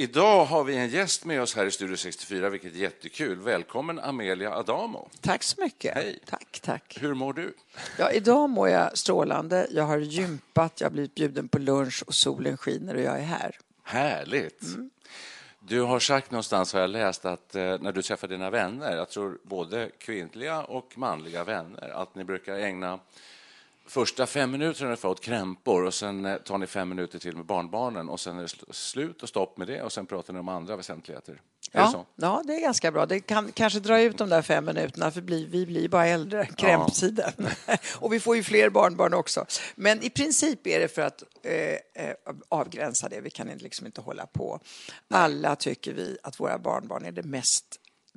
Idag har vi en gäst med oss här i Studio 64, vilket är jättekul. Välkommen Amelia Adamo. Tack så mycket. Hej. Tack, tack. Hur mår du? Ja, idag mår jag strålande. Jag har gympat, jag har blivit bjuden på lunch och solen skiner och jag är här. Härligt. Du har sagt någonstans, har jag läst, att eh, när du träffar dina vänner, jag tror både kvinnliga och manliga vänner, att ni brukar ägna första fem minuterna ungefär åt krämpor och sen eh, tar ni fem minuter till med barnbarnen och sen är det sl- slut och stopp med det och sen pratar ni om andra väsentligheter. Är det Ja, så? ja, det är ganska bra. Det kan kanske dra ut de där fem minuterna för vi blir bara äldre, krämptiden. och vi får ju fler barnbarn också. Men i princip är det för att eh, eh, avgränsa det. Vi kan liksom inte hålla på. Alla tycker vi att våra barnbarn är det mest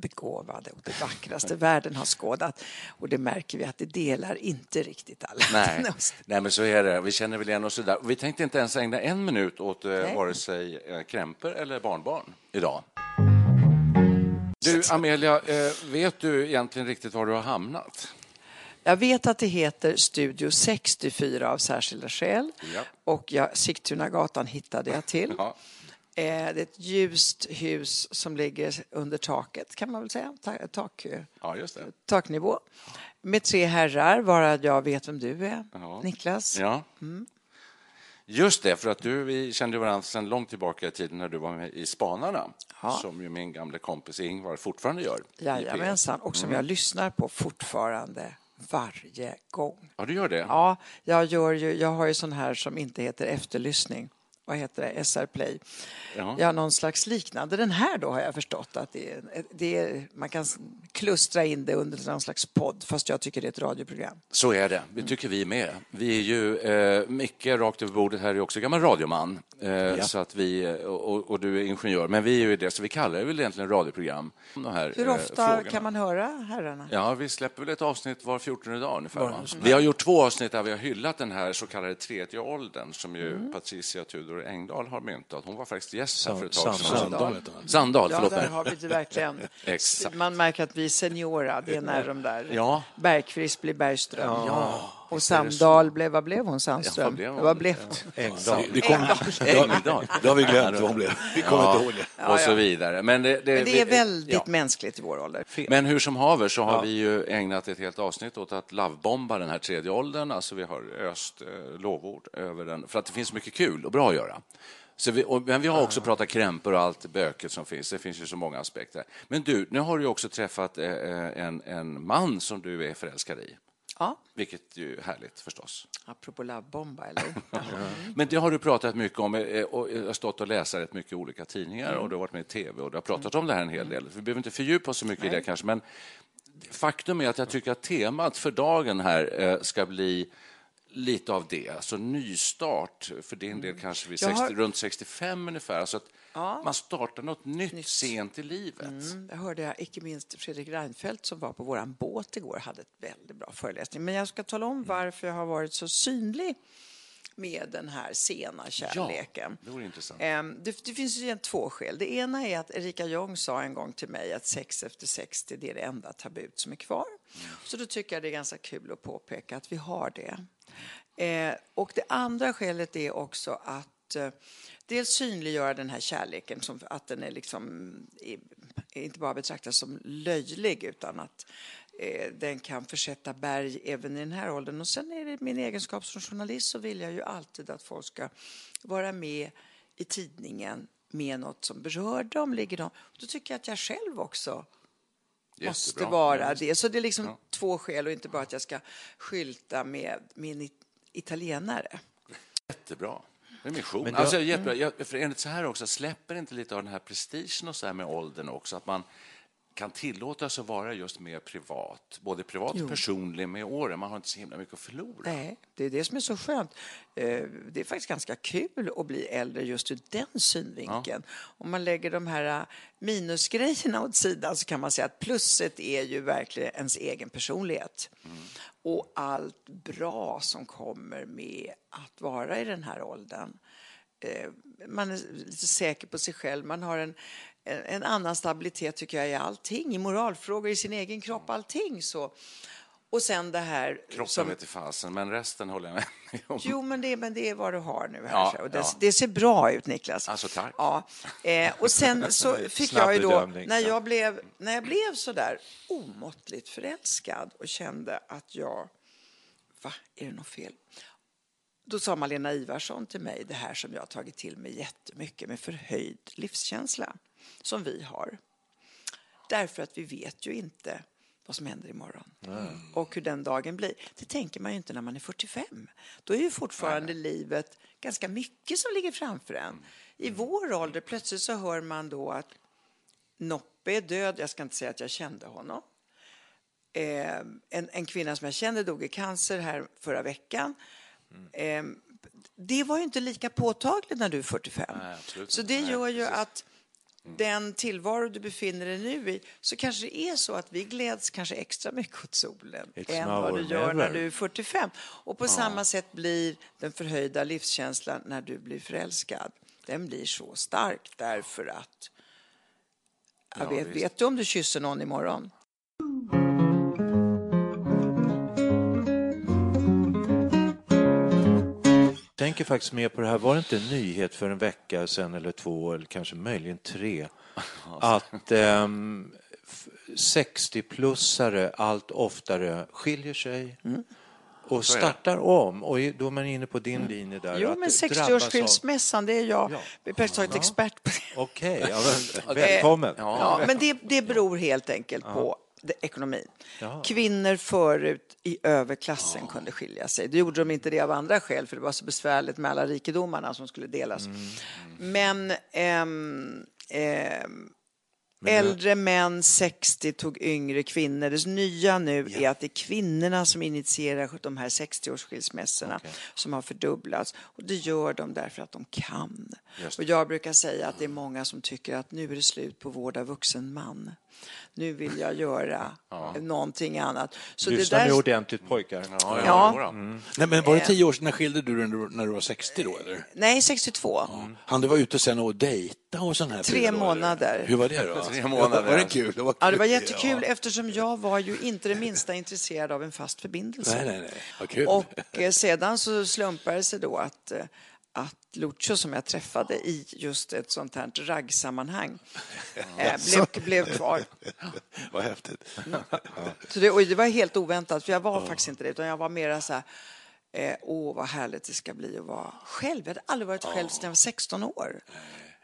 begåvade och det vackraste världen har skådat. Och det märker vi att det delar inte riktigt alla. Nej, nej, men så är det. Vi känner väl igen oss där. Vi tänkte inte ens ägna en minut åt eh, Nej. vare sig eh, krämpor eller barnbarn idag. Du, Amelia, eh, vet du egentligen riktigt var du har hamnat? Jag vet att det heter Studio 64 av särskilda skäl. Ja. Och jag, Sigtunagatan hittade jag till. Ja. Eh, Det är ett ljust hus som ligger under taket, kan man väl säga. Ta- Tak, Ja, just det. taknivå. Med tre herrar, varav jag vet vem du är. Ja. Niklas. Ja. Just det, för att du, vi kände varandra sedan långt tillbaka i tiden när du var med i Spanarna, Ja. som ju min gamla kompis Ingvar fortfarande gör. i P1. Jajamensan, och som jag lyssnar på fortfarande varje gång. Ja, du gör det? Ja, jag, gör ju, jag har ju sån här som inte heter efterlyssning. Vad heter det? SR Play. Ja. Ja, någon slags liknande. Den här då har jag förstått att det är, det är, man kan klustra in det under någon slags podd, fast jag tycker det är ett radioprogram. Så är det. Det tycker vi med. Vi är ju, eh, Micke rakt över bordet här är också gammal radioman. Eh, så att vi, eh, och, och du är ingenjör. Men vi är ju det, så vi kallar det väl egentligen radioprogram. De här, Hur eh, ofta frågorna. kan man höra herrarna? Ja, vi släpper väl ett avsnitt var 14 dag ungefär. Va? Vi har gjort två avsnitt där vi har hyllat den här så kallade tredje åldern som ju Mm. Patricia Tudor Engdahl har myntat. Hon var faktiskt gäst här för ett tag sedan. Sandahl heter han. Sandahl, Ja, förlåt där mig. har vi det verkligen. Exakt. Man märker att vi är seniora, det är när de där. Ja. Bergqvist blir Bergström. Och Sandahl blev, vad blev hon, Sandström? Ja, vad blev hon? Engdahl. Det, kom, Engdahl. det har vi glömt vad hon blev. Vi kommer Ja, inte ihåg det. och så vidare. Men det, det, Men det är väldigt ja. mänskligt i vår ålder. Men hur som haver så har vi ju ägnat ett helt avsnitt åt att lovebomba den här tredje åldern. Alltså vi har öst eh, lovord över den, för att det finns mycket kul och bra att göra. Så vi, och, men vi har också pratat krämpor och allt böket som finns. Det finns ju så många aspekter. Men du, nu har du ju också träffat eh, en, en man som du är förälskad i. Ja, Vilket ju är härligt förstås. apropå labbomba, eller? Men det har du pratat mycket om. eh, Och jag har stått och läst rätt mycket i olika tidningar och du har varit med i tv och du har pratat om det här en hel del. Vi behöver inte fördjupa oss så mycket i det kanske, men faktum är att jag tycker att temat för dagen här eh, ska bli lite av det, alltså nystart. För din del kanske vid Jag har- 60, runt 65 ungefär. Alltså att man startar något nytt, sent i livet. Mm, det hörde jag, icke minst Fredrik Reinfeldt som var på våran båt igår, hade ett väldigt bra föreläsning. Men jag ska tala om varför jag har varit så synlig med den här sena kärleken. det vore intressant. Ehm, Det, det finns ju egentligen två skäl. Det ena är att Erika Jong sa en gång till mig att sex efter 60 det är det enda tabut som är kvar. Så då tycker jag det är ganska kul att påpeka att vi har det. Eh, och det andra skälet är också att eh, dels synliggöra den här kärleken, som, att den är liksom inte bara betraktas som löjlig utan att eh, den kan försätta berg även i den här åldern. Och sen är det min egenskap som journalist så vill jag ju alltid att folk ska vara med i tidningen med något som berör dem, ligger dem. Då tycker jag att jag själv också måste Jättebra. vara det. Så det är liksom två skäl och inte bara att jag ska skylta med min it- italienare. Jättebra. Det är mission. Men det- alltså, jättebra. Jag, för enligt så här också, släpper inte lite av den här prestigen och så här med åldern också? Att man kan tillåta sig att vara just mer privat, både privat och personlig med åren. Man har inte så himla mycket att förlora. Nej, det är det som är så skönt. Eh, Det är faktiskt ganska kul att bli äldre just ur den synvinkeln. Om man lägger de här eh, minusgrejerna åt sidan så kan man säga att plusset är ju verkligen ens egen personlighet. Och allt bra som kommer med att vara i den här åldern. Eh, man är lite säker på sig själv. Man har en, en en annan stabilitet tycker jag i allting. I moralfrågor, i sin egen kropp, allting. Så. Och sen det här... Kroppen som- vet i fasen, men resten håller jag med om. Jo, men det, men det är vad du har nu. Här, Ja, och det, ja. det ser bra ut, Niklas. Alltså, tack. Ja. Eh, och sen så fick jag ju då, när jag blev, när jag blev så där omåttligt förälskad och kände att jag, va, är det något fel? Då sa Malena Ivarsson till mig det här som jag har tagit till mig jättemycket med förhöjd livskänsla, som vi har. Därför att vi vet ju inte vad som händer imorgon och hur den dagen blir. Det tänker man ju inte när man är 45. Då är ju fortfarande livet ganska mycket som ligger framför en. I vår ålder plötsligt så hör man då att Noppe är död. Jag ska inte säga att jag kände honom. Eh, en, en kvinna som jag kände dog i cancer här förra veckan. Eh, det var ju inte lika påtagligt när du är 45. Nej, så det Nej, gör ju precis. att den tillvaro du befinner dig nu i så kanske det är så att vi gläds kanske extra mycket åt solen It's än vad du gör när never. du är 45. Och på samma sätt blir den förhöjda livskänslan när du blir förälskad. Den blir så stark därför att jag vet, vet du om du kysser någon imorgon? Tänker faktiskt mer på det här. Var det inte en nyhet för en vecka sedan eller två eller kanske möjligen tre att f- 60-plussare allt oftare skiljer sig och startar om? Och då är man inne på din linje där. Jo, men det drabbas av- 60-årsskilsmässan, det är jag Ja. praktiskt taget expert på. Okej, ja, men, välkommen. Ja, men det, det beror helt enkelt på ekonomin. Jaha. Kvinnor förut i överklassen kunde skilja sig. Det gjorde de inte det av andra skäl, för det var så besvärligt med alla rikedomarna som skulle delas. Men ehm, ehm, Äldre män 60 tog yngre kvinnor. Det nya nu är att det är kvinnorna som initierar de här 60-årsskilsmässorna som har fördubblats. Och det gör de därför att de kan. Och jag brukar säga att det är många som tycker att nu är det slut på vård av vuxen man. Nu vill jag göra någonting annat. Så Lyssna det nu där... ordentligt pojkar. Ja, ja, Ja. jodå. Nej, men var det tio år sedan? När skilde du dig när du- var 60 då, eller? Nej, 62. Han du var ute sen och dejta och sån här Tre månader. Hur var det då? Tre månader. Var det kul? Det var, Ja, kul. det var jättekul Ja. eftersom jag var ju inte det minsta intresserad av en fast förbindelse. Nej, nej, nej. Vad kul. Och eh, sedan så slumpade det sig då att, eh, att Lucio som jag träffade i just ett sånt här raggsammanhang eh, blev, blev kvar. Vad häftigt. Så det, och det var helt oväntat, för jag var faktiskt inte det, utan jag var mera så här, eh, åh vad härligt det ska bli att vara själv. Jag hade aldrig varit själv sedan jag var 16 år.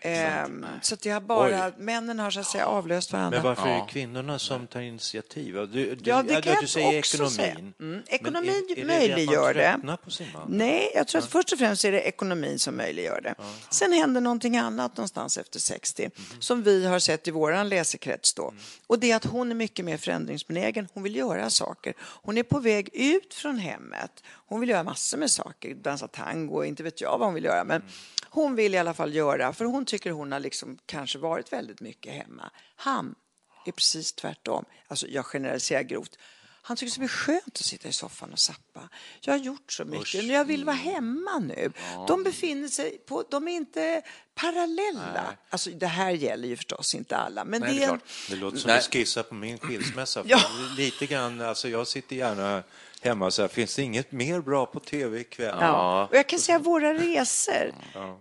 Ehm, så att jag har bara, männen har så att säga avlöst varandra. Men varför är det kvinnorna som tar initiativ? Du, du, Ja, det kan du jag säger också ekonomin. säga. Mm, Men ekonomin är- är det möjliggör det. det. att man tröttnar på sin man? Nej, jag tror att först och främst är det ekonomin som möjliggör det. Sen händer någonting annat någonstans efter 60 Mhm. som vi har sett i vår läsekrets då. Mm. Och det är att hon är mycket mer förändringsbenägen. Hon vill göra saker. Hon är på väg ut från hemmet. Hon vill göra massor med saker. Dansa tango, inte vet jag vad hon vill göra. Men Mm. Hon vill i alla fall göra, för hon tycker hon har liksom kanske varit väldigt mycket hemma. Han är precis tvärtom. Alltså jag generaliserar grovt. Han tycker det blir skönt att sitta i soffan och sappa. Jag har gjort så mycket, men jag vill vara hemma nu. De befinner sig på, de är inte parallella. Alltså det här gäller ju förstås inte alla, men Nej, det det är är en. Det låter som Nej. att skissa på min skilsmässa. Ja. Lite grann, alltså jag sitter gärna hemma så här, finns det inget mer bra på tv ikväll? Ja. Och jag kan säga våra resor.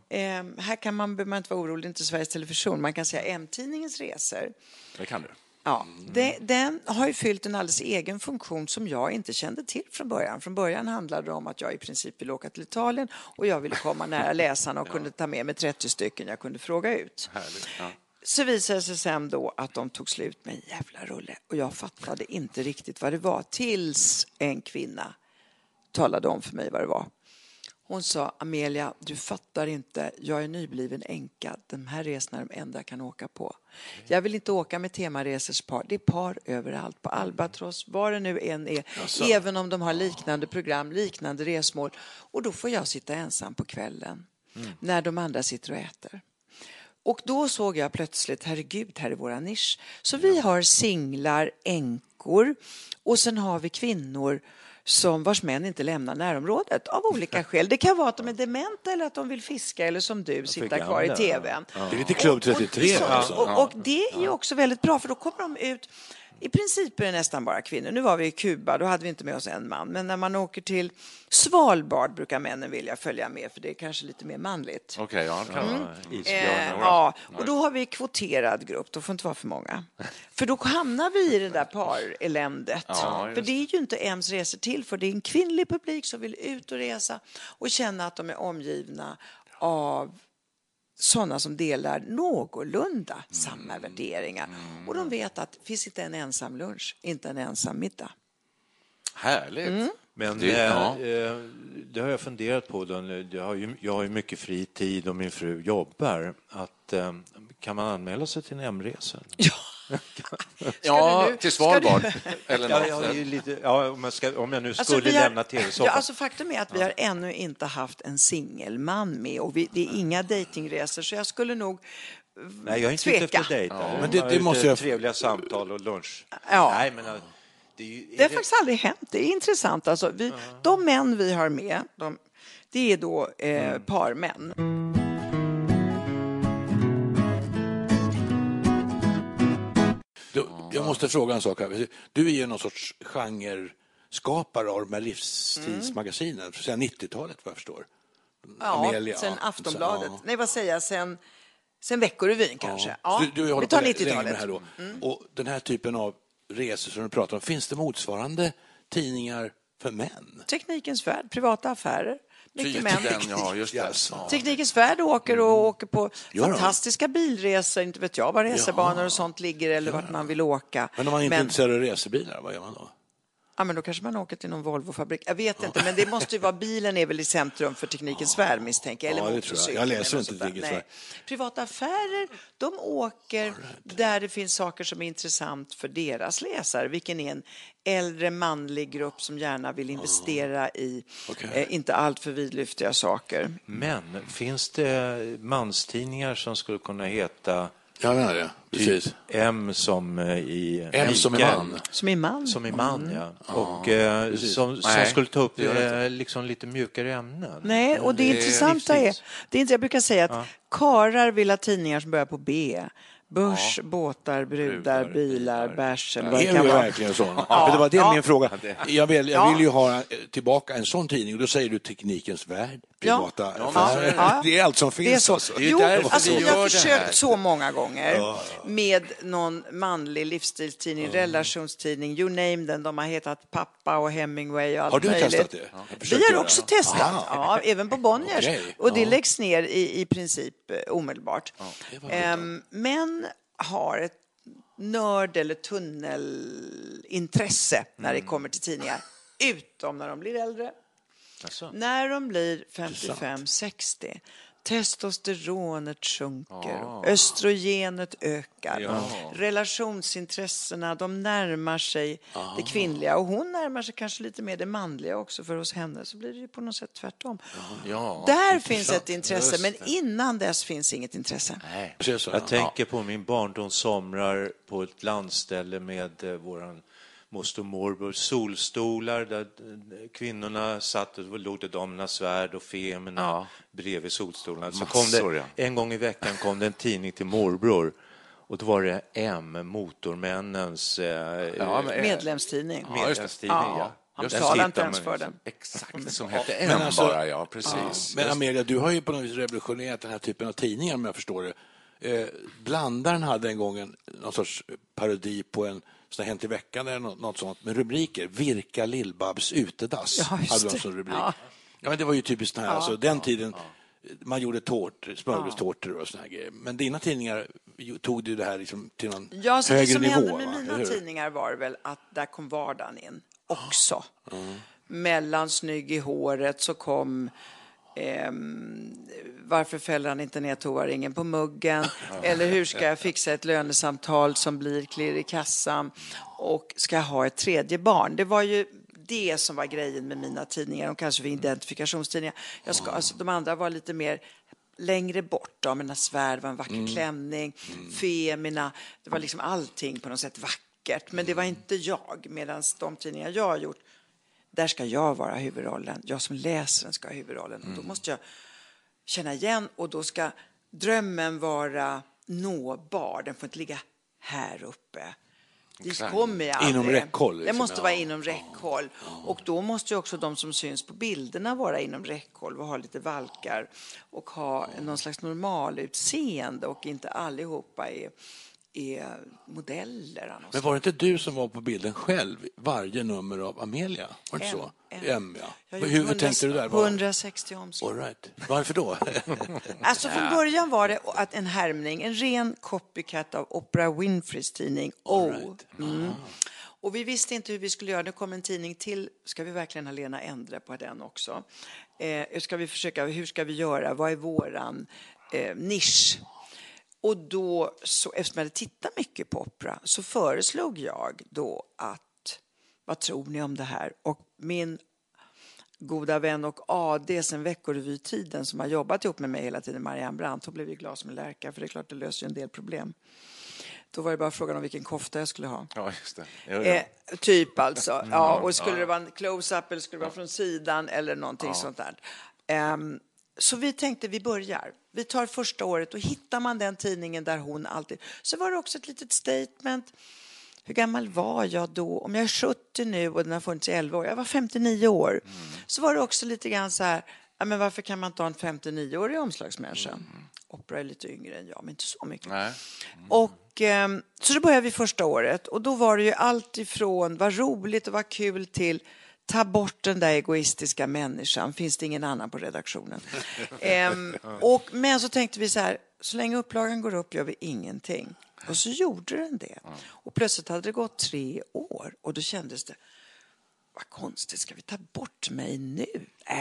Ehm, här kan man, behöver man inte vara orolig, det är inte Sveriges Television. Man kan säga M-tidningens resor. Det kan du. Ja, det, den har ju fyllt en alldeles egen funktion som jag inte kände till från början. Från början handlade det om att jag i princip ville åka till Italien och jag ville komma nära läsarna och kunde ta med mig 30 stycken jag kunde fråga ut. Så visade det sig sen då att de tog slut med en jävla rulle och jag fattade inte riktigt vad det var tills en kvinna talade om för mig vad det var. Hon sa, Amelia, du fattar inte, jag är nybliven änka. De här resorna är de enda jag kan åka på. Jag vill inte åka med temaresors par. Det är par överallt, på Albatross, var det nu än är. Även om de har liknande program, liknande resmål. Och då får jag sitta ensam på kvällen när de andra sitter och äter. Och då såg jag plötsligt, herregud, här är våra nisch. Så vi har singlar, änkor och sen har vi kvinnor som vars män inte lämnar närområdet av olika skäl. Det kan vara att de är dementa eller att de vill fiska eller som du, sitta kvar i tvn. Det är lite Klubb 33 Och, alltså. och, och det är ju också väldigt bra för då kommer de ut i princip är det nästan bara kvinnor. Nu var vi i Kuba, då hade vi inte med oss en man. Men när man åker till Svalbard brukar männen vilja följa med för det är kanske lite mer manligt. Okej, ja, det kan vara. Eh, ja, och då har vi kvoterad grupp, då får inte vara för många. För då hamnar vi i det där pareländet. Ja, för det är ju inte Ems resor till för, det är en kvinnlig publik som vill ut och resa och känna att de är omgivna av sådana som delar någorlunda samma värderingar. Och de vet att det finns inte en ensam lunch, inte en ensam middag. Härligt. Mm. Men Det- det, ja. eh, det har jag funderat på. Då. Jag, har ju, jag har ju mycket fri tid och min fru jobbar. Att, eh, kan man anmäla sig till en hemresa? Ja, du nu- till Svalbard. du- Eller Ja, jag, är lite, ja, om, jag ska, om jag nu Alltså, skulle har- lämna tv-soffan. Ja, alltså, faktum är att vi har ännu inte haft en singelman med och vi, det är inga dejtingresor så jag skulle nog Nej, jag är inte tveka. ute efter dejt. Men det- Jag är det ute måste jag- Trevliga samtal och lunch. Ja. Nej, men, det är, ju, Det har faktiskt aldrig hänt. Det är intressant. Alltså, vi, De män vi har med, de, det är då eh, parmän. Måste fråga en sak här. Du är ju någon sorts genreskapare av de här livsstilsmagasinen sedan 90-talet vad jag förstår. Ja, Amelia, sen. Aftonbladet. Ja. Nej, vad säger jag? Sen, sen Veckorevyn kanske. Ja. Du, du håller vi tar på länge med 90-talet. det här då. Och den här typen av resor som du pratar om, finns det motsvarande tidningar för män? Teknikens värld, privata affärer. Mycket män. Den, ja, just det. Yes. Ja. Teknikens värld åker och åker på fantastiska bilresor, inte vet jag var resebanor och sånt ligger eller vart man vill åka. Men om man inte är intresserad av resebilar, vad gör man då? Ja, men då kanske man åker till någon Volvo-fabrik. Jag vet inte, men det måste ju vara bilen är väl i centrum för teknikens värld misstänker jag. Eller Ja, det tror jag. Jag läser inte. Teknikens värld. Privata affärer, de åker där det finns saker som är intressant för deras läsare, vilken är en äldre manlig grupp som gärna vill investera i Okej. eh, inte alltför vidlyftiga saker. Men finns det manstidningar som skulle kunna heta Jag menar det, precis. typ M som eh, i... M som är Mikael? man. Som är man. Som i man, ja. Och eh, som, som skulle ta upp det det eh, liksom lite mjukare ämnen. Nej, och det, Det är intressanta är, det är inte, jag brukar säga att karar vill ha tidningar som börjar på B. Börs, båtar, brudar, Brudar, bilar, bärs eller vad det Är vara. verkligen sådana? Ja. Det var det Ja. min fråga. Jag vill, jag Ja. vill ju ha eh, tillbaka en sån tidning och då säger du Teknikens Värld, privata Ja, affärer. ja. Det är allt som Det är finns så. alltså. alltså, jag har det försökt så många gånger med någon manlig livsstilstidning, relationstidning, you name them. De har hetat Pappa och Hemingway och allt Har du möjligt. testat det? Vi har göra också det. testat, Aha. ja, även på Bonniers. Okej, Och det ja. läggs ner i, i princip eh, omedelbart. det. Ehm, men har ett nörd eller tunnelintresse när Mm. det kommer till tidningar. Utom när de blir äldre. Alltså. När de blir 55-60 testosteronet sjunker, östrogenet ökar, relationsintressena de närmar sig det kvinnliga och hon närmar sig kanske lite mer det manliga också för hos henne så blir det ju på något sätt tvärtom. Ja, Där finns ett intresse men innan dess finns inget intresse. Nej. Jag tänker på min barndoms somrar på ett landställe med eh, våran moster och morbror. Solstolar där eh, kvinnorna satt och låg det damernas svärd och femerna Ja. bredvid solstolarna. Så Massor, kom det, ja. en gång i veckan kom det en tidning till morbror och då var det M, Motormännens eh, Ja, men- Medlemstidning. Ja, det. medlemstidning. Ja, han Där inte ens för ju den. Exakt, som hette Men M alltså- bara, ja, precis. Men Just- Amelia, du har ju på något vis revolutionerat den här typen av tidningar om jag förstår det. Eh, Blandaren hade en gång en, någon sorts parodi på en sån här Hänt i veckan eller något, sånt med rubriker. Virka Lillbabs utedass. Ja, hade de det. som rubrik. Ja. Ja. men det var ju typiskt här, alltså, den tiden. Man gjorde tårtor, smörgåstårtor och såna här grejer. Men dina tidningar tog du det här liksom till någon Ja, så det högre som nivå. hände med va? mina tidningar var väl att där kom vardagen in också. Mellan Snygg i håret så kom ehm, Varför fäller han inte ner toaringen på muggen? Eller hur ska jag fixa ett lönesamtal som blir klirr i kassan? Och ska jag ha ett tredje barn? Det var ju det som var grejen med mina tidningar, och kanske för identifikationstidningar. Jag ska, alltså, de andra var lite mer längre bort. Damernas svärd var en vacker klänning. Femina, det var liksom allting på något sätt vackert. Men det var inte jag. Medan de tidningar jag har gjort, där ska jag vara huvudrollen. Jag som läser den ska ha huvudrollen. Och då måste jag känna igen och då ska drömmen vara nåbar. Den får inte ligga här uppe. Dit kommer jag aldrig. Inom räckhåll, Det liksom. måste Ja. vara inom räckhåll. Och då måste ju också de som syns på bilderna vara inom räckhåll och ha lite valkar och ha någon slags normalutseende och inte allihopa är, är modeller. något Men var det inte du som var på bilden själv varje nummer av Amelia? Var det En, så? en. M, ja. Hur, gjorde hur 100 tänkte du där? Var- 160 omslag. All right. Varför då? Alltså från början var det att en härmning, en ren copycat av Oprah Winfreys tidning O. Mm. Och vi visste inte hur vi skulle göra. Det kom en tidning till. Ska vi verkligen ha Lena Endre på den också? Eh, ska vi försöka, hur ska vi göra? Vad är våran eh, nisch? Och då, så, eftersom jag hade tittat mycket på opera, så föreslog jag då att, vad tror ni om det här? Och min goda vän och AD sen Veckorevytiden som har jobbat ihop med mig hela tiden, Marianne Brandt, hon blev ju som en lärka för det är klart det löser ju en del problem. Då var det bara frågan om vilken kofta jag skulle ha. Ja, just det. Jo, jo. Eh, typ alltså. Ja, och skulle det vara en close-up eller skulle det vara från sidan eller någonting sånt där. Ehm, så vi tänkte vi börjar. Vi tar första året och hittar man den tidningen där hon alltid... Så var det också ett litet statement. Hur gammal var jag då? Om jag är 70 nu och den har funnits i 11 år. Jag var 59 år. Så var det också lite grann så här, ja, men varför kan man inte ha en 59-årig omslagsmänniska? Opera är lite yngre än jag, men inte så mycket. Nej. Och, ehm, så då började vi första året och då var det ju allt ifrån vad roligt och vad kul till ta bort den där egoistiska människan, finns det ingen annan på redaktionen? Ehm, och, men så tänkte vi så här, så länge upplagan går upp gör vi ingenting. Och så gjorde den det. Och plötsligt hade det gått tre år och då kändes det, vad konstigt, ska vi ta bort mig nu? Äh,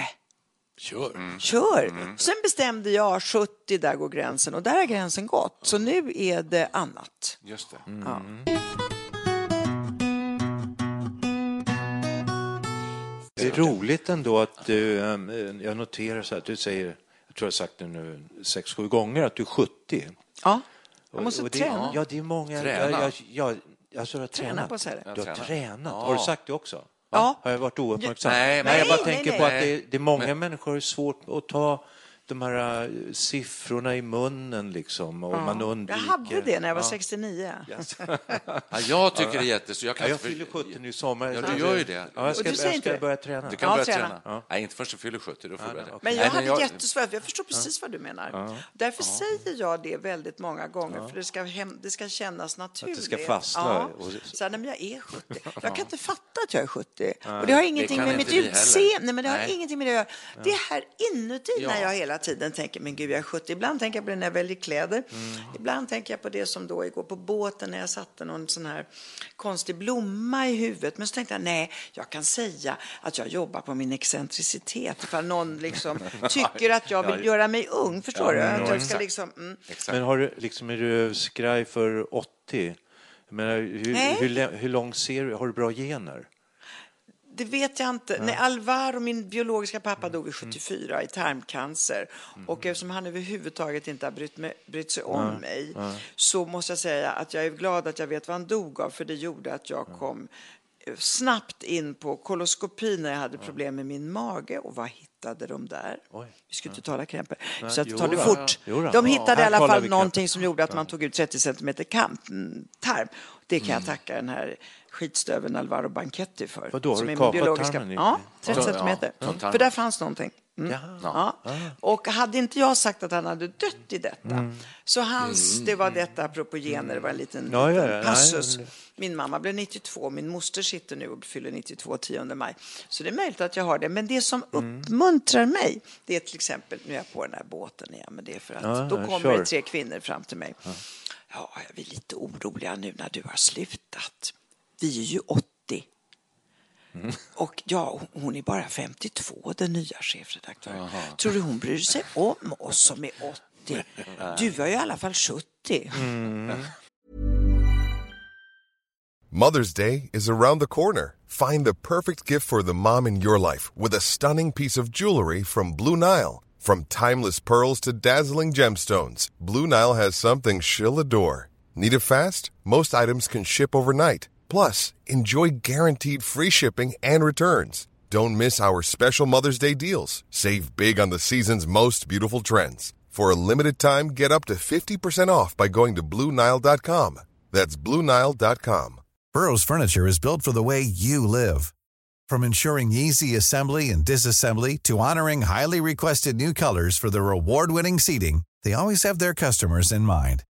Kör. Kör! Sen bestämde jag 70, där går gränsen och där har gränsen gått. Så nu är det annat. Just det. Ja. Det är roligt ändå att du, ehm, jag noterar så att du säger, jag tror jag har sagt det nu sex, sju gånger, att du är 70. Ja, jag måste Och det, träna. Ja, det är många. Träna. Jag, jag, jag, alltså, du har Träna tränat. på. Du har Träna. tränat. Ja. Har du sagt det också? Ja. Har jag varit ouppmärksam? Nej, men- jag bara Nej, tänker nej, på nej. att det, det är många människor har svårt att ta de här äh, siffrorna i munnen liksom och man Jag undviker. hade det när jag var Ja. 69. Ja, jag tycker det är jättesvårt. Jag, Ja, kan jag fyller 70 nu i sommar. Ja, du gör ju det. Ja, jag ska, du säger jag inte ska det? börja träna. Du kan Ja, börja träna. träna. Nej, inte förrän du fyller 70. Då får du börja träna. Men jag Nej, hade jag- jättesvårt, jag förstår precis vad du menar. Därför säger jag det väldigt många gånger, för det ska, hem, det ska kännas naturligt. ska fastna. Ja. Och- Så här, nej, men jag är 70. Jag kan inte fatta att jag är 70. Och det har ingenting kan med mitt utseende, nej, men det har Nej. ingenting med det att göra. Det är här inuti när Ja. jag hela tiden tänker, men gud, jag är 70. Ibland tänker jag på det när jag väljer kläder. Mm. Ibland tänker jag på det som då igår på båten när jag satte någon sån här konstig blomma i huvudet. Men så tänkte jag, nej, jag kan säga att jag jobbar på min excentricitet. Ifall någon liksom tycker att jag vill göra mig ung, förstår du? Att jag ska liksom, mm. Men har du, liksom, är du skraj för 80? Jag menar, hur, hur, lä- hur lång ser du? Har du bra gener? Det vet jag inte. Nej, Alvaro, min biologiska pappa, dog vid 74 i tarmcancer. Och eftersom han överhuvudtaget inte har brytt, mig, brytt sig om mig så måste jag säga att jag är glad att jag vet vad han dog av för det gjorde att jag kom eh, snabbt in på koloskopi när jag hade problem med min mage. Och vad hittade de där? Oj. Vi ska inte tala krämpor. Så att ta det fort. De hittade i alla fall någonting som gjorde att man tog ut 30 centimeter kamp, mm, tarm. Det kan jag tacka den här skitstöveln Alvaro Banchetti för. Vadå, har du biologiska... tarmen Ja, 30 Ja, centimeter. ja. För där fanns någonting. Jaha. Ja. Och hade inte jag sagt att han hade dött i detta, Mm. så hans, det var detta apropå gener, det var en liten, Ja, liten passus. Min mamma blev 92, min moster sitter nu och fyller 92 10 maj. Så det är möjligt att jag har det. Men det som Mm. uppmuntrar mig, det är till exempel, nu är jag på den här båten igen, men det är för att då kommer kör. det tre kvinnor fram till mig. Ja, vi är lite oroliga nu när du har slutat. Vi är ju 80. Och ja, hon är bara 52, den nya chefredaktören. Tror du hon bryr sig om oss som är 80? Du var ju i alla fall 70. Mother's Day is around the corner. Find the perfect gift for the mom in your life with a stunning piece of jewelry from Blue Nile. From timeless pearls to dazzling gemstones, Blue Nile has something she'll adore. Need it fast? Most items can ship overnight. Plus, enjoy guaranteed free shipping and returns. Don't miss our special Mother's Day deals. Save big on the season's most beautiful trends. For a limited time, get up to 50% off by going to BlueNile.com. That's BlueNile.com. Burrow's furniture is built for the way you live. From ensuring easy assembly and disassembly to honoring highly requested new colors for their award-winning seating, they always have their customers in mind.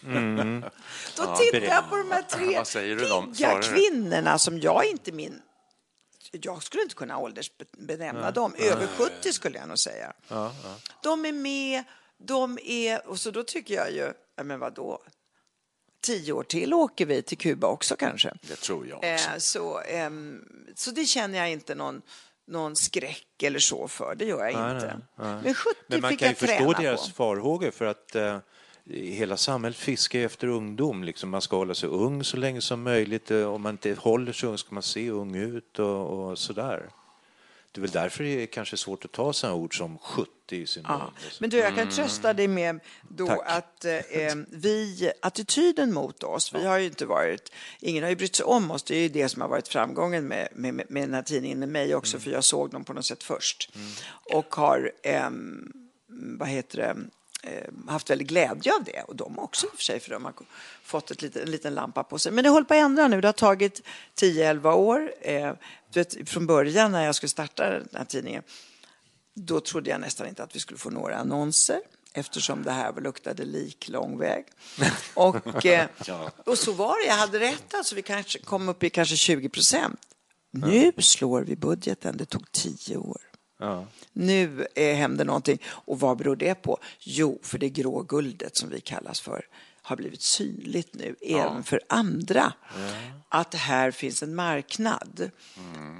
Då tittar jag på de här tre pigga kvinnorna som jag inte min... Jag skulle inte kunna åldersbenämna dem. Över 70 skulle jag nog säga. De är med, de är... Och så då tycker jag ju, ja, men vadå? Tio år till åker vi till Kuba också kanske. Det tror jag också. Eh, så, ehm, så det känner jag inte någon, någon skräck eller så för. Det gör jag inte. Men 70 Men man fick kan ju förstå deras farhågor för att eh, hela samhället fiskar efter ungdom. Liksom man ska hålla sig ung så länge som möjligt. Eh, Om man inte håller sig ung ska man se ung ut och, och sådär. Det är väl därför det är kanske svårt att ta sådana ord som 70 i sin mun. Ja. Men du, jag kan trösta dig med då Tack. att eh, eh, vi, attityden mot oss, vi har ju inte varit, ingen har ju brytt sig om oss, det är ju det som har varit framgången med, med, med den här tidningen, med mig också, för jag såg dem på något sätt först. Och har, ehm, vad heter det, eh, haft väldigt glädje av det. Och de också i och för sig, för de har fått ett litet, en liten lampa på sig. Men det håller på att ändra nu. Det har tagit 10-11 år. Eh, vet, från början när jag skulle starta den här tidningen, då trodde jag nästan inte att vi skulle få några annonser eftersom det här luktade lik lång väg. Och, eh, och så var det, jag hade rätt, alltså vi kanske kom upp i kanske 20 procent. Nu slår vi budgeten, det tog tio år. Nu eh, händer någonting. Och vad beror det på? Jo, för det grå guldet som vi kallas för har blivit synligt nu, även för andra. Att här finns en marknad.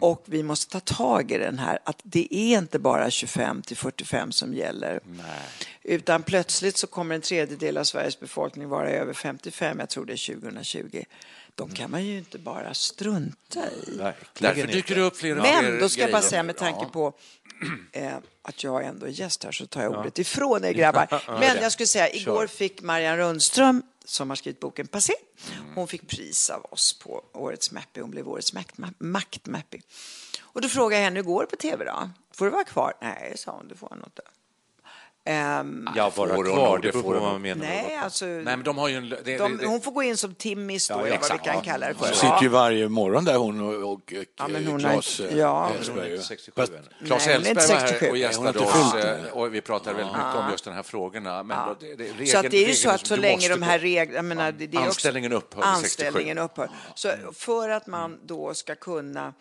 Och vi måste ta tag i den här, att det är inte bara 25 till 45 som gäller. Utan plötsligt så kommer en tredjedel av Sveriges befolkning vara över 55, jag tror det är 2020. De kan man ju inte bara strunta i. Verkligen Därför dyker det upp fler och fler Men då ska jag bara säga med tanke Ja. på att jag ändå är gäst här så tar jag ordet ifrån er grabbar. Men jag skulle säga, igår fick Marianne Rundström som har skrivit boken Passé. Hon fick pris av oss på årets Mappy. Hon blev årets makt- maktmappy. Och då frågade jag henne, hur går det på tv då? Får du vara kvar? Nej, sa hon, det får nog inte. Ehm, Ja, vara hon kvar, det beror får på hon vad nog. man menar. nej, alltså... Nej, men de har ju en... Det, de, det, hon får gå in som Timmis då, eller vad vi kan ja. kalla det för. Hon sitter ju varje morgon där hon och, och, Ja, men hon Claes inte- eh, ja. Elsberg. Hon är 67 Fast- än. Claes Elfsberg var 67. här och gästade oss eh, och vi pratade väldigt mycket om just de här frågorna. Men då- det, det, regeln, så att det är ju så att så länge de här reglerna... Anställningen upphör vid 67. Anställningen upphör. Så för att man då ska kunna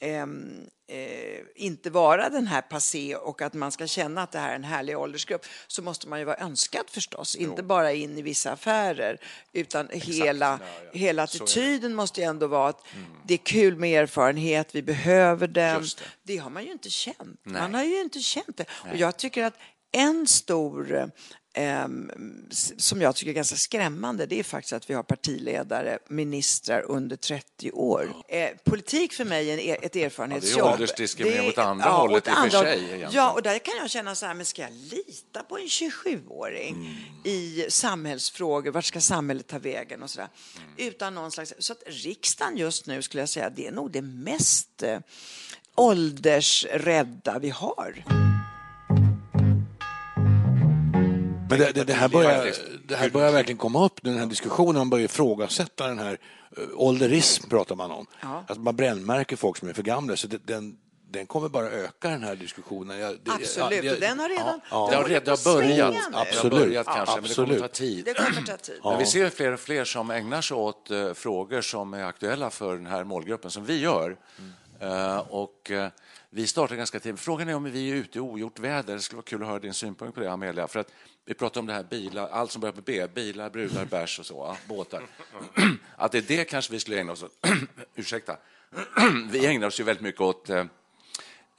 ehm, eh, inte vara den här passé och att man ska känna att det här är en härlig åldersgrupp så måste man ju vara önskad förstås. Inte bara in i vissa affärer utan hela, hela attityden måste ju ändå vara att det är kul med erfarenhet, vi behöver den. Mm. Det. det. har man ju inte känt. Nej. Man har ju inte känt det. Och jag tycker att en stor som jag tycker är ganska skrämmande det är faktiskt att vi har partiledare, ministrar under 30 år. Eh, politik för mig är er, ett erfarenhetsjobb. åldersdiskriminering Det- åt andra hållet åt i och för sig, egentligen. Ja, och där kan jag känna så här, men ska jag lita på en 27-åring Mm. i samhällsfrågor? Vart ska samhället ta vägen och så där? Mm. Utan någon slags... Så att riksdagen just nu skulle jag säga, det är nog det mest eh, åldersrädda vi har. Men det, det, det, här börjar, det här börjar verkligen komma upp, den här diskussionen. Man börjar ifrågasätta den här eh, ålderism, pratar man om. Ja. Att man brännmärker folk som är för gamla. Så det, den, den kommer bara öka, den här diskussionen. Jag, det, Absolut, jag- den har redan... Ja, Det har redan börjat. Absolut. börjat kanske, men det kommer Absolut. ta tid. Det kommer ta tid. Men vi ser fler och fler som ägnar sig åt eh, frågor som är aktuella för den här målgruppen, som vi gör. Eh, och, eh, vi startar ganska tidigt. Frågan är om vi är ute i ogjort väder. Det skulle vara kul att höra din synpunkt på det, Amelia. För att vi pratar om det här bilar, allt som börjar på B, bilar, brudar, bärs och så, båtar. Att det är det kanske vi skulle ägna oss åt. Ursäkta. vi ägnar oss ju väldigt mycket åt eh,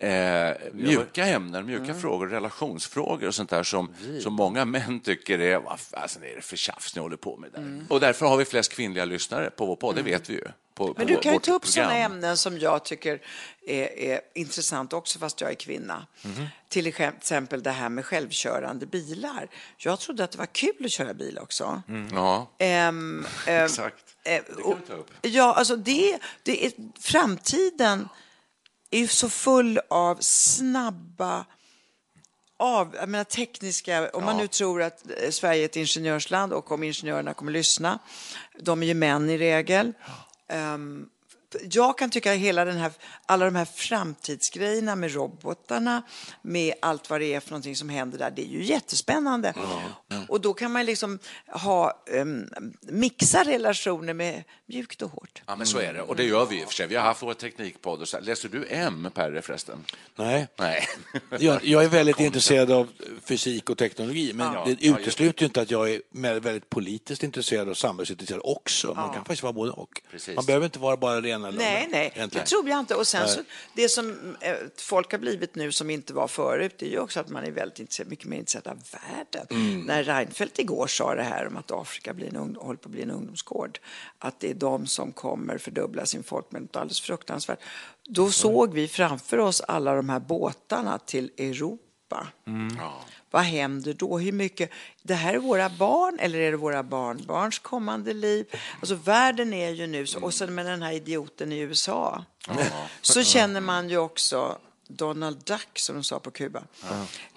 Eh, mjuka ämnen, mjuka frågor, relationsfrågor och sånt där som, som många män tycker är, vad fasen är det för tjafs ni håller på med där? Och därför har vi flest kvinnliga lyssnare på vår podd, det vet vi ju. På, Men på du kan ju ta upp sådana ämnen som jag tycker är, är intressant också, fast jag är kvinna. Till exempel det här med självkörande bilar. Jag trodde att det var kul att köra bil också. Ja, Ehm, ehm, exakt. eh, Det kan vi ta upp. Ja, alltså det, det är, framtiden är ju så full av snabba av, jag menar tekniska, om man nu tror att eh, Sverige är ett ingenjörsland och om ingenjörerna kommer lyssna, de är ju män i regel. Ehm, jag kan tycka att hela den här, alla de här framtidsgrejerna med robotarna, med allt vad det är för någonting som händer där, det är ju jättespännande. Och då kan man liksom ha, um, mixa relationer med mjukt och hårt. Ja, men så är det. Och det gör vi i och för sig. Vi har haft vår teknikpodd. Och så. här. Läser du M, Perre, förresten? Nej. Nej. Jag, jag är väldigt intresserad av fysik och teknologi, men Ja. det Ja, utesluter ju inte att jag är väldigt politiskt intresserad och samhällsintresserad också. Man kan faktiskt vara både och. Precis. Man behöver inte vara bara det ena eller Nej, nej, det egentligen. tror jag inte. Och sen Nej. så, det som eh, folk har blivit nu som inte var förut, det är ju också att man är väldigt intresserad, mycket mer intresserad av världen. Mm. När Reinfeldt igår sa det här om att Afrika blir en ung, håller på att bli en ungdomsgård, att det är de som kommer fördubbla sin folkmängd, något alldeles fruktansvärt. Då såg vi framför oss alla de här båtarna till Europa. Vad händer då? Hur mycket? Det här är våra barn eller är det våra barnbarns kommande liv? Alltså världen är ju nu, och sen med den här idioten i USA, så känner man ju också Donald Duck, som de sa på Kuba.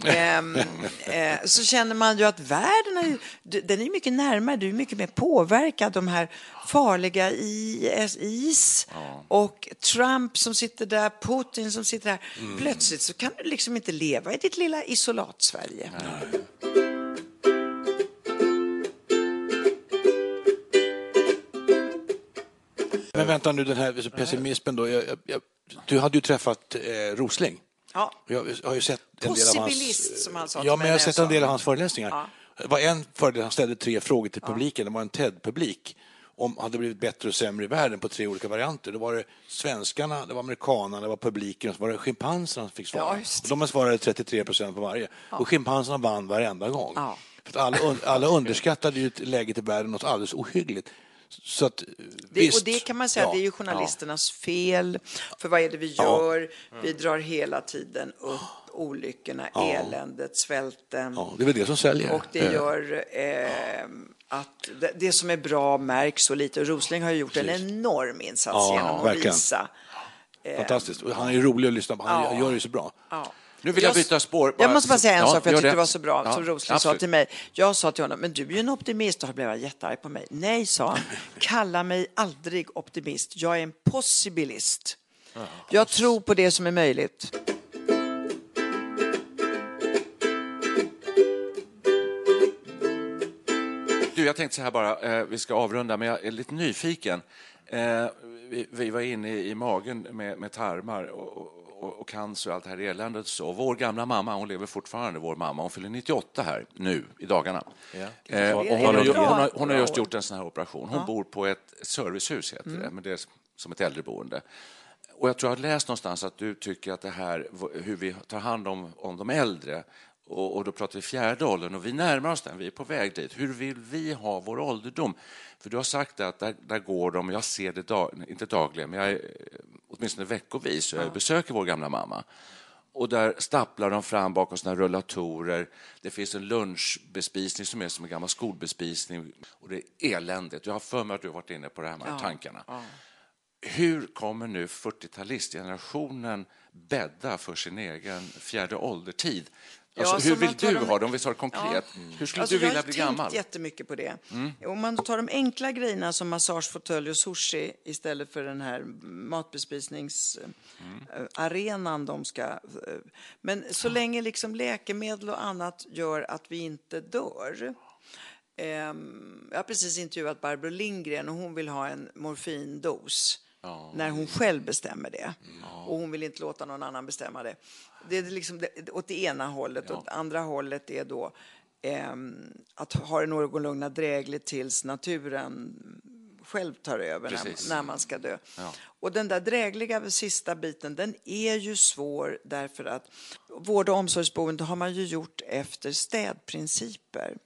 Ehm, eh, så känner man ju att världen är den är mycket närmare, du är mycket mer påverkad. De här farliga IS, is och Trump som sitter där, Putin som sitter där. Plötsligt så kan du liksom inte leva i ditt lilla isolat-Sverige. Men vänta nu, den här pessimismen då. Jag, jag, du hade ju träffat eh, Rosling. Ja. Jag har ju sett en del av hans... Som han sa till Ja, men jag har sett en del av hans föreläsningar. Det var en föreläsning, han ställde tre frågor till publiken. Det var en TED-publik. Om hade blivit bättre och sämre i världen på tre olika varianter. Då var det svenskarna, det var amerikanerna, det var publiken och så var det schimpanserna som fick svara. Ja, de svarade 33 procent på varje. Och schimpanserna vann varenda gång. Ja. För alla, alla underskattade ju läget i världen något alldeles ohyggligt. Så att, Det, och det kan man säga, ja, det är ju journalisternas fel. För vad är det vi gör? Vi Mm. drar hela tiden upp olyckorna, eländet, svälten. Ja, det är väl det som säljer. Och det gör eh, att det, det som är bra märks så lite. Rosling har gjort en enorm insats Ja, genom att verkligen. visa. Fantastiskt. Och han är rolig att lyssna på. Han Ja. gör det så bra. Nu vill jag byta spår. Jag måste bara säga en Ja, sak, för jag tyckte det. det var så bra, Ja, som Rosling sa till mig. Jag sa till honom, men du är ju en optimist, och han blev jättearg på mig. Nej, sa han, kalla mig aldrig optimist. Jag är en possibilist. Jag tror på det som är möjligt. Du, jag tänkte så här bara, eh, vi ska avrunda, men jag är lite nyfiken. Eh, vi, vi var inne i magen med, med tarmar och, och, och cancer och allt det här eländet. Så vår gamla mamma, hon lever fortfarande, vår mamma, hon fyller 98 här nu i dagarna. Ja. Eh, och hon, har, hon, har, hon har just gjort en sån här operation. Hon bor på ett servicehus, heter det, men det är som ett äldreboende. Och jag tror jag har läst någonstans att du tycker att det här, hur vi tar hand om, om de äldre, och, och då pratar vi fjärde åldern, och vi närmar oss den, vi är på väg dit. Hur vill vi ha vår ålderdom? För du har sagt att där, där går de, jag ser det, dag, inte dagligen, men jag är, eh, åtminstone veckovis, jag besöker vår gamla mamma. Och där stapplar de fram bakom sina rullatorer. Det finns en lunchbespisning som är som en gammal skolbespisning. Och det är eländigt. Jag har för mig att du har varit inne på de här tankarna. Hur kommer nu 40-talistgenerationen bädda för sin egen fjärde åldertid? Alltså, Ja, hur vill du dem- ha det, om vi tar det konkret? Hur skulle Alltså, du vilja jag bli har gammal? tänkt jättemycket på det. Om man tar de enkla grejerna som massagefåtölj och sushi istället för den här matbespisningsarenan de ska... Men så länge liksom läkemedel och annat gör att vi inte dör. Ehm, Jag har precis intervjuat Barbro Lindgren och hon vill ha en morfindos. När hon själv bestämmer det. Och hon vill inte låta någon annan bestämma det. Det är liksom det, åt det ena hållet. Åt det andra hållet är då ehm, att ha det någorlunda drägligt tills naturen själv tar över när, när man ska dö. Och den där drägliga sista biten, den är ju svår därför att vård och omsorgsboende har man ju gjort efter städprinciper.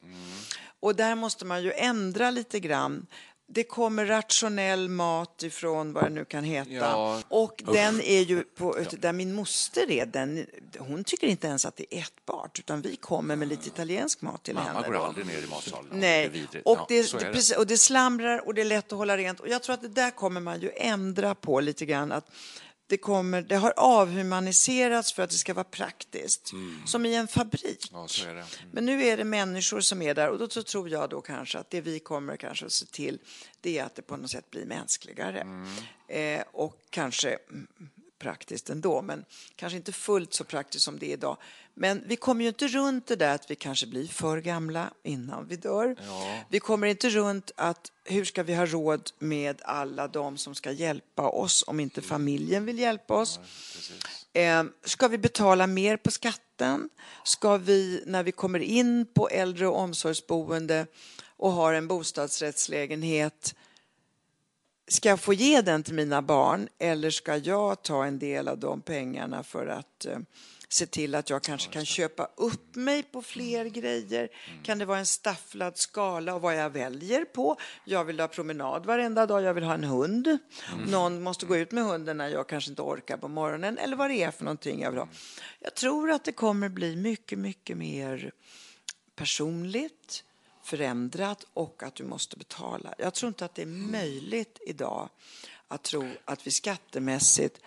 Och där måste man ju ändra lite grann. Det kommer rationell mat ifrån vad det nu kan heta. Ja. Och den är ju på, där min moster är, den, hon tycker inte ens att det är ätbart utan vi kommer med lite italiensk mat till Mamma henne. går då. aldrig ner i matsalen. Det Nej, vidrigt. och Ja, det, är det, precis, och det slamrar och det är lätt att hålla rent. Och jag tror att det där kommer man ju ändra på lite grann. Att det, kommer, det har avhumaniserats för att det ska vara praktiskt. Som i en fabrik. Ja. Mm. Men nu är det människor som är där och då tror jag då kanske att det vi kommer kanske att se till det är att det på något sätt blir mänskligare. Eh, och kanske mm, praktiskt ändå, men kanske inte fullt så praktiskt som det är idag. Men vi kommer ju inte runt det där att vi kanske blir för gamla innan vi dör. Vi kommer inte runt att hur ska vi ha råd med alla de som ska hjälpa oss om inte familjen vill hjälpa oss? Eh, ska vi betala mer på skatten? Ska vi, när vi kommer in på äldre och omsorgsboende och har en bostadsrättslägenhet, ska jag få ge den till mina barn eller ska jag ta en del av de pengarna för att eh, se till att jag kanske kan köpa upp mig på fler grejer? Kan det vara en stafflad skala av vad jag väljer på? Jag vill ha promenad varenda dag, jag vill ha en hund. Någon måste gå ut med hunden när jag kanske inte orkar på morgonen eller vad det är för någonting jag vill ha. Jag tror att det kommer bli mycket, mycket mer personligt, förändrat och att du måste betala. Jag tror inte att det är möjligt idag att tro att vi skattemässigt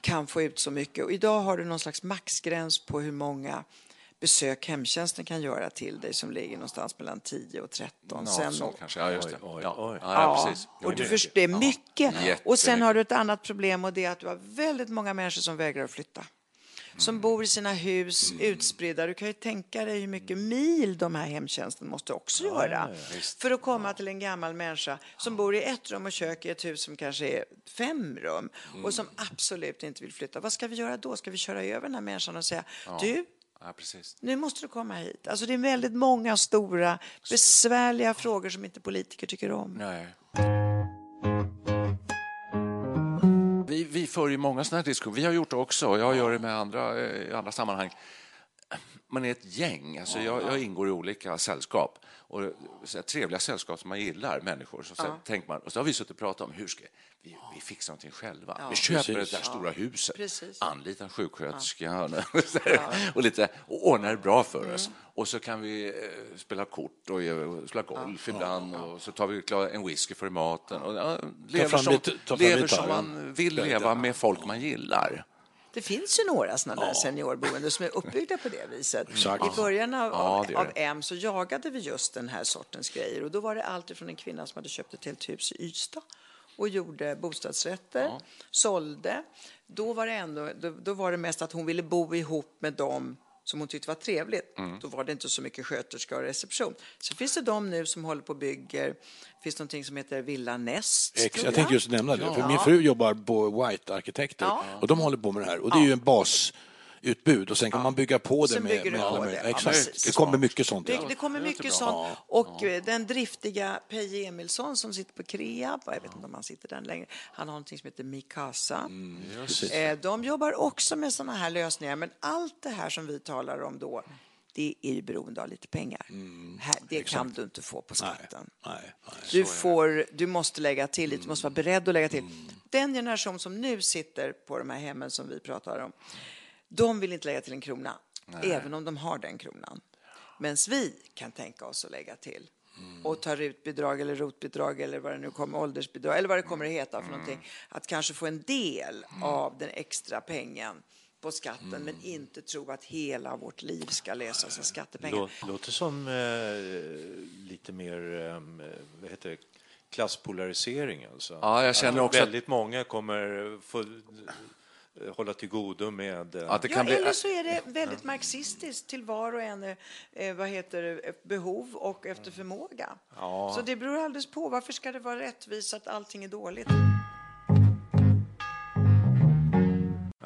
kan få ut så mycket. Och idag har du någon slags maxgräns på hur många besök hemtjänsten kan göra till dig som ligger någonstans mellan 10 och 13. Ja, Sen så kanske. Ja, just det. Oj, oj, ja. oj. Ja, ja, precis. och du förstår, det är mycket. och sen har du ett annat problem och det är att du har väldigt många människor som vägrar att flytta. Som bor i sina hus utspridda. Du kan ju tänka dig hur mycket mil de här hemtjänsten måste också göra. För att komma till en gammal människa som bor i ett rum och kök i ett hus som kanske är fem rum och som absolut inte vill flytta. Vad ska vi göra då? Ska vi köra över den här människan och säga du, Ja, precis. nu måste du komma hit. Alltså det är väldigt många stora besvärliga frågor som inte politiker tycker om. Nej. Vi, för ju många sådana här diskussioner. Vi har gjort det också. Jag gör det med andra eh, i andra sammanhang. Man är ett gäng. Alltså jag, jag ingår i olika sällskap. Och så här, trevliga sällskap som man gillar, människor. Så, så tänker man, och så har vi suttit och pratat om hur ska vi, vi fixar någonting själva. vi köper det där stora huset, Precis. anlitar en sjuksköterska och, lite, och ordnar det bra för oss. Och så kan vi eh, spela kort och eh, spela golf ibland och så tar vi en whisky för maten. Och, ja, lever som, lite- lever som man vill leva med folk man gillar. Det finns ju några sådana där seniorboenden som är uppbyggda på det viset. Exakt. I början av, Ja, det gör av det. M så jagade vi just den här sortens grejer och då var det alltid från en kvinna som hade köpt ett helt hus i Ystad och gjorde bostadsrätter, sålde. Då var det ändå, då, då var det mest att hon ville bo ihop med dem som hon tyckte var trevligt. Då var det inte så mycket sköterska och reception. Så finns det de nu som håller på och bygger. Det finns någonting som heter Villa Nest. Ex, tror jag tänkte just nämna det, för min fru jobbar på White Arkitekter Ja. och de håller på med det här. Och det är ju en basutbud och sen kan man bygga på det med, med alla på möjliga- det. Ja, Exakt. Det kommer mycket sånt. Det, ja. det kommer mycket sånt. Och eh, den driftiga Peje Emilsson som sitter på Kreab, jag vet inte om han sitter där längre, han har någonting som heter Mikasa. Mm, Eh, De jobbar också med sådana här lösningar, men allt det här som vi talar om då, det är ju beroende av lite pengar. här, det kan du inte få på skatten. Mm, Nej, nej. Du, får, du måste lägga till lite, du måste vara beredd att lägga till. Den generation som nu sitter på de här hemmen som vi pratar om, de vill inte lägga till en krona, även om de har den kronan. Men vi kan tänka oss att lägga till och ta rutbidrag eller rotbidrag eller vad det nu kommer, åldersbidrag eller vad det kommer att heta för någonting. Att kanske få en del av den extra pengen på skatten men inte tro att hela vårt liv ska lösas av skattepengar. Lå- Låter som eh, lite mer eh, vad heter det? klasspolarisering. Alltså. Ja, jag känner Att också att- Väldigt många kommer få hålla till godo med... eh, Att det Ja, kan bli... eller så är det väldigt marxistiskt till var och en eh, vad heter det, behov och efter förmåga. Ja. Så det beror alldeles på. Varför ska det vara rättvist att allting är dåligt?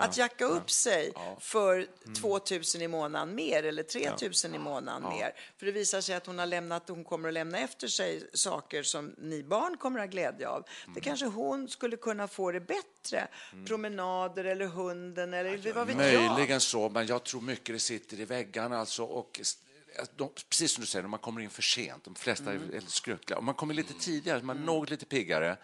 Att jacka upp sig för 2 000 i månaden mer eller 3 000 i månaden mer. För det visar sig att hon har lämnat, hon kommer att lämna efter sig saker som ni barn kommer att ha glädje av. Det kanske hon skulle kunna få det bättre. Promenader eller hunden eller vad vet jag. Möjligen så, men jag tror mycket det sitter i väggarna. Alltså, och de, precis som du säger, man kommer in för sent, de flesta Mm. är skröpliga. Om man kommer lite tidigare, man är något lite piggare,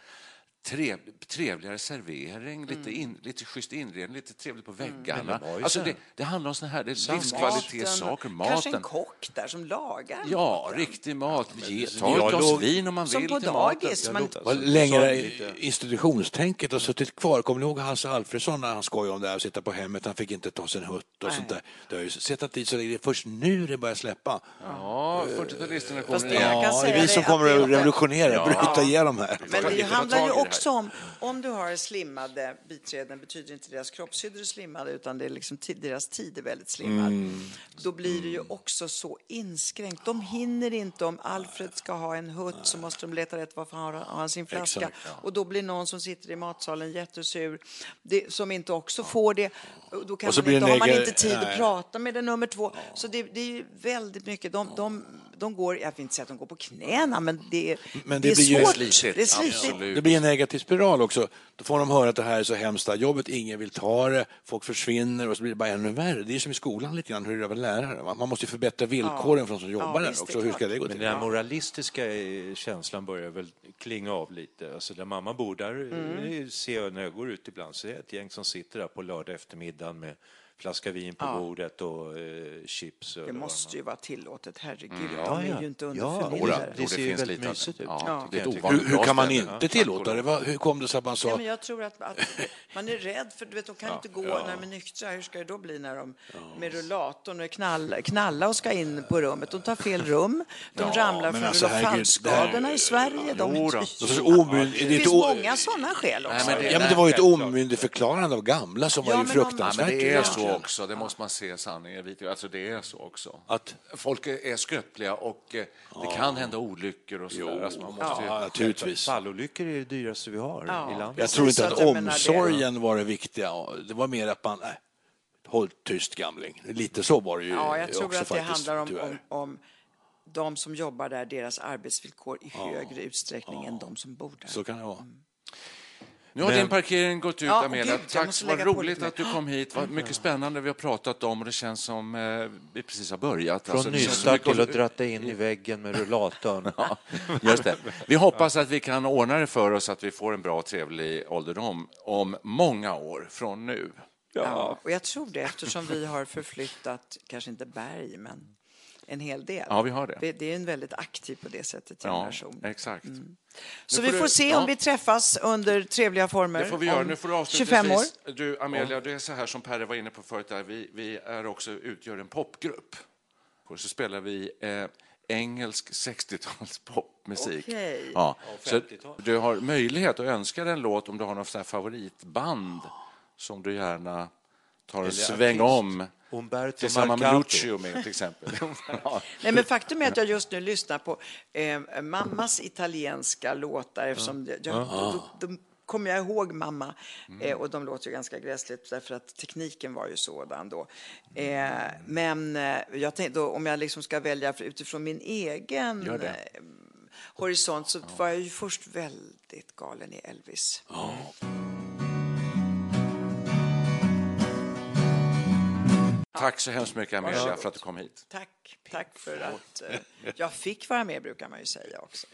trev, trevligare servering, lite, in, lite schysst inredning, lite trevligt på väggarna. Mm. var ju Alltså, så det, här. det handlar om såna här det är Samma. livskvalitetssaker, Kanske en kock där som lagar Ja, maten. riktig mat. Ge, ta ett glas låg- vin om man Som vill på till maten. dagis. Man, lite- institutionstänket har suttit kvar. Kommer ni ihåg Hasse Alfredsson när han skojade om det här att sitta på hemmet, han fick inte ta sig en hutt och sånt där. Det har ju suttit dit så det är först nu det börjar släppa. Ja, 40-talisterna Fast kommer igen. Ja, det är vi som kommer att revolutionera, bryta igenom här. Men det handlar ju här. Också om, om du har slimmade biträden betyder inte deras kroppshydror slimmade utan det är liksom deras tid är väldigt slimmad. Mm. Då blir det ju också så inskränkt. De hinner inte, om Alfred ska ha en hutt så måste de leta rätt varför han har han sin flaska. Exakt, Och då blir någon som sitter i matsalen jättesur, det, som inte också får det. Och Då, kan man inte, har man inte tid att nej. prata med den nummer två. Så det, det är ju väldigt mycket. De, de, de går, jag vill inte säga att de går på knäna, men det, är- Men det det är svårt. slitigt. Det är slitigt. Absolut. Det blir en negativ spiral också. Då får de höra att det här är så hemskt, det här jobbet, ingen vill ta det, folk försvinner och så blir det bara ännu värre. Det är som i skolan lite grann, hur det är vara lärare. Man måste ju förbättra villkoren för de som jobbar där visst, det också. Hur ska det gå Men till? den här moralistiska eh, känslan börjar väl klinga av lite. Alltså där mamma bor, där Mm. eh, ser jag när jag går ut ibland så är det ett gäng som sitter där på lördag eftermiddag med flaska vin på bordet och eh, chips. Det eller vad måste ju vara tillåtet, herregud. Ja, de är ja. ju inte Ja, underförmyndare. det ser ju finns väldigt mysigt det. ut. Ja, Ja. det är ett Hur- Hur, kan man inte tillåta det? Hur kom det sig att man Ja, sa... men jag tror att, att man är rädd för du vet, de kan inte gå när de är nyktra. Hur ska det då bli när de med rullatorn och knall, knalla och ska in på rummet? De tar fel rum, de ramlar från alltså, rullofallskadorna det- i Sverige. De, Jo då. det, Så för omynd- det är finns många sådana skäl också. Nej, men det- Ja, men det var ju ett omyndigförklarande av gamla som Ja, var ju Ja, fruktansvärt. det är så också, det måste man se sanningen i vitögat. Alltså det är så också. Att- Folk är skröpliga och eh, det kan hända olyckor och sådär. Alltså man måste ju... Ja, naturligtvis. Fallolyckor är det dyraste vi har Ja. i landet. Jag tror inte att omsorgen var det viktiga. Det var mer att man, nej, håll tyst gamling. Lite så var det ju Ja, jag tror också att det faktiskt, handlar om, om, om de som jobbar där, deras arbetsvillkor i högre utsträckning än de som bor där. Så kan det vara. Nu har Men- din parkering gått ut, Ja, Amelia. gud, jag Tack, måste vad lägga på roligt att du kom hit. Vad mycket spännande vi har pratat om och det känns som eh, vi precis har börjat. Från Alltså, nystart till att dratta in i väggen med rullatorn. Ja, just det. Vi hoppas att vi kan ordna det för oss att vi får en bra och trevlig ålderdom om många år från nu. Ja, och jag tror det eftersom vi har förflyttat, kanske inte berg, men en hel del. Ja, vi har det. Det, är en väldigt aktiv på det sättet Ja, generation. exakt. Så Nu vi får du- se ja. om vi träffas under trevliga former Det får vi göra. Nu får du 25 år. Du, Amelia, det är så här som Perre var inne på förut. Där. Vi, vi är också, utgör en popgrupp. Och så spelar vi eh, engelsk 60-tals popmusik. Okej. Ja. Så 50-tal. du har möjlighet att önska dig en låt om du har något favoritband som du gärna tar en sväng artist. om Umberto Tillsammans med Marcato. Lucio med till exempel. Ja. Nej, men faktum är att jag just nu lyssnar på eh, mammas italienska låtar eftersom det- jag, då, då kommer jag ihåg mamma eh, och de låter ju ganska gräsligt därför att tekniken var ju sådan då. Eh, men eh, jag tänkte, då, om jag liksom ska välja för- utifrån min egen eh, horisont så var jag ju först väldigt galen i Elvis. Tack så hemskt mycket Amelia för att du kom hit. Tack, tack för att eh, jag fick vara med brukar man ju säga också.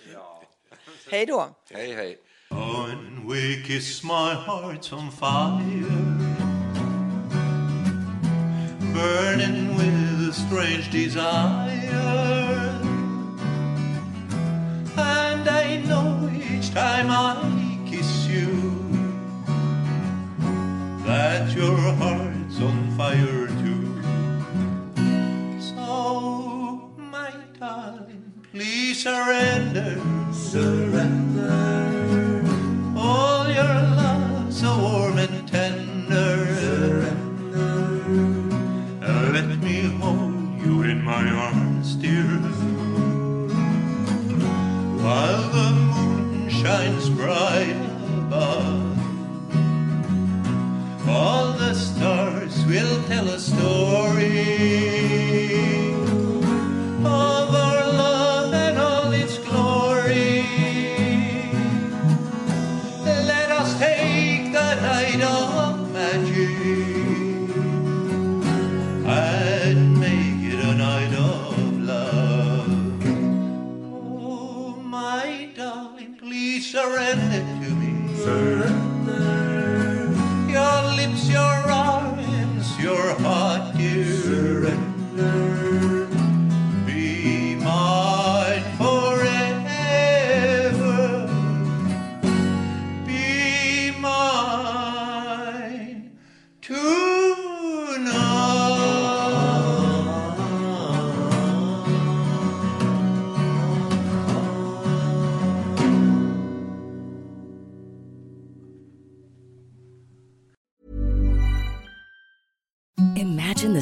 Hej då! Hej hej. When we kiss my heart on fire, burning with a strange desire. And I know each time I kiss you that your heart's on fire Learn.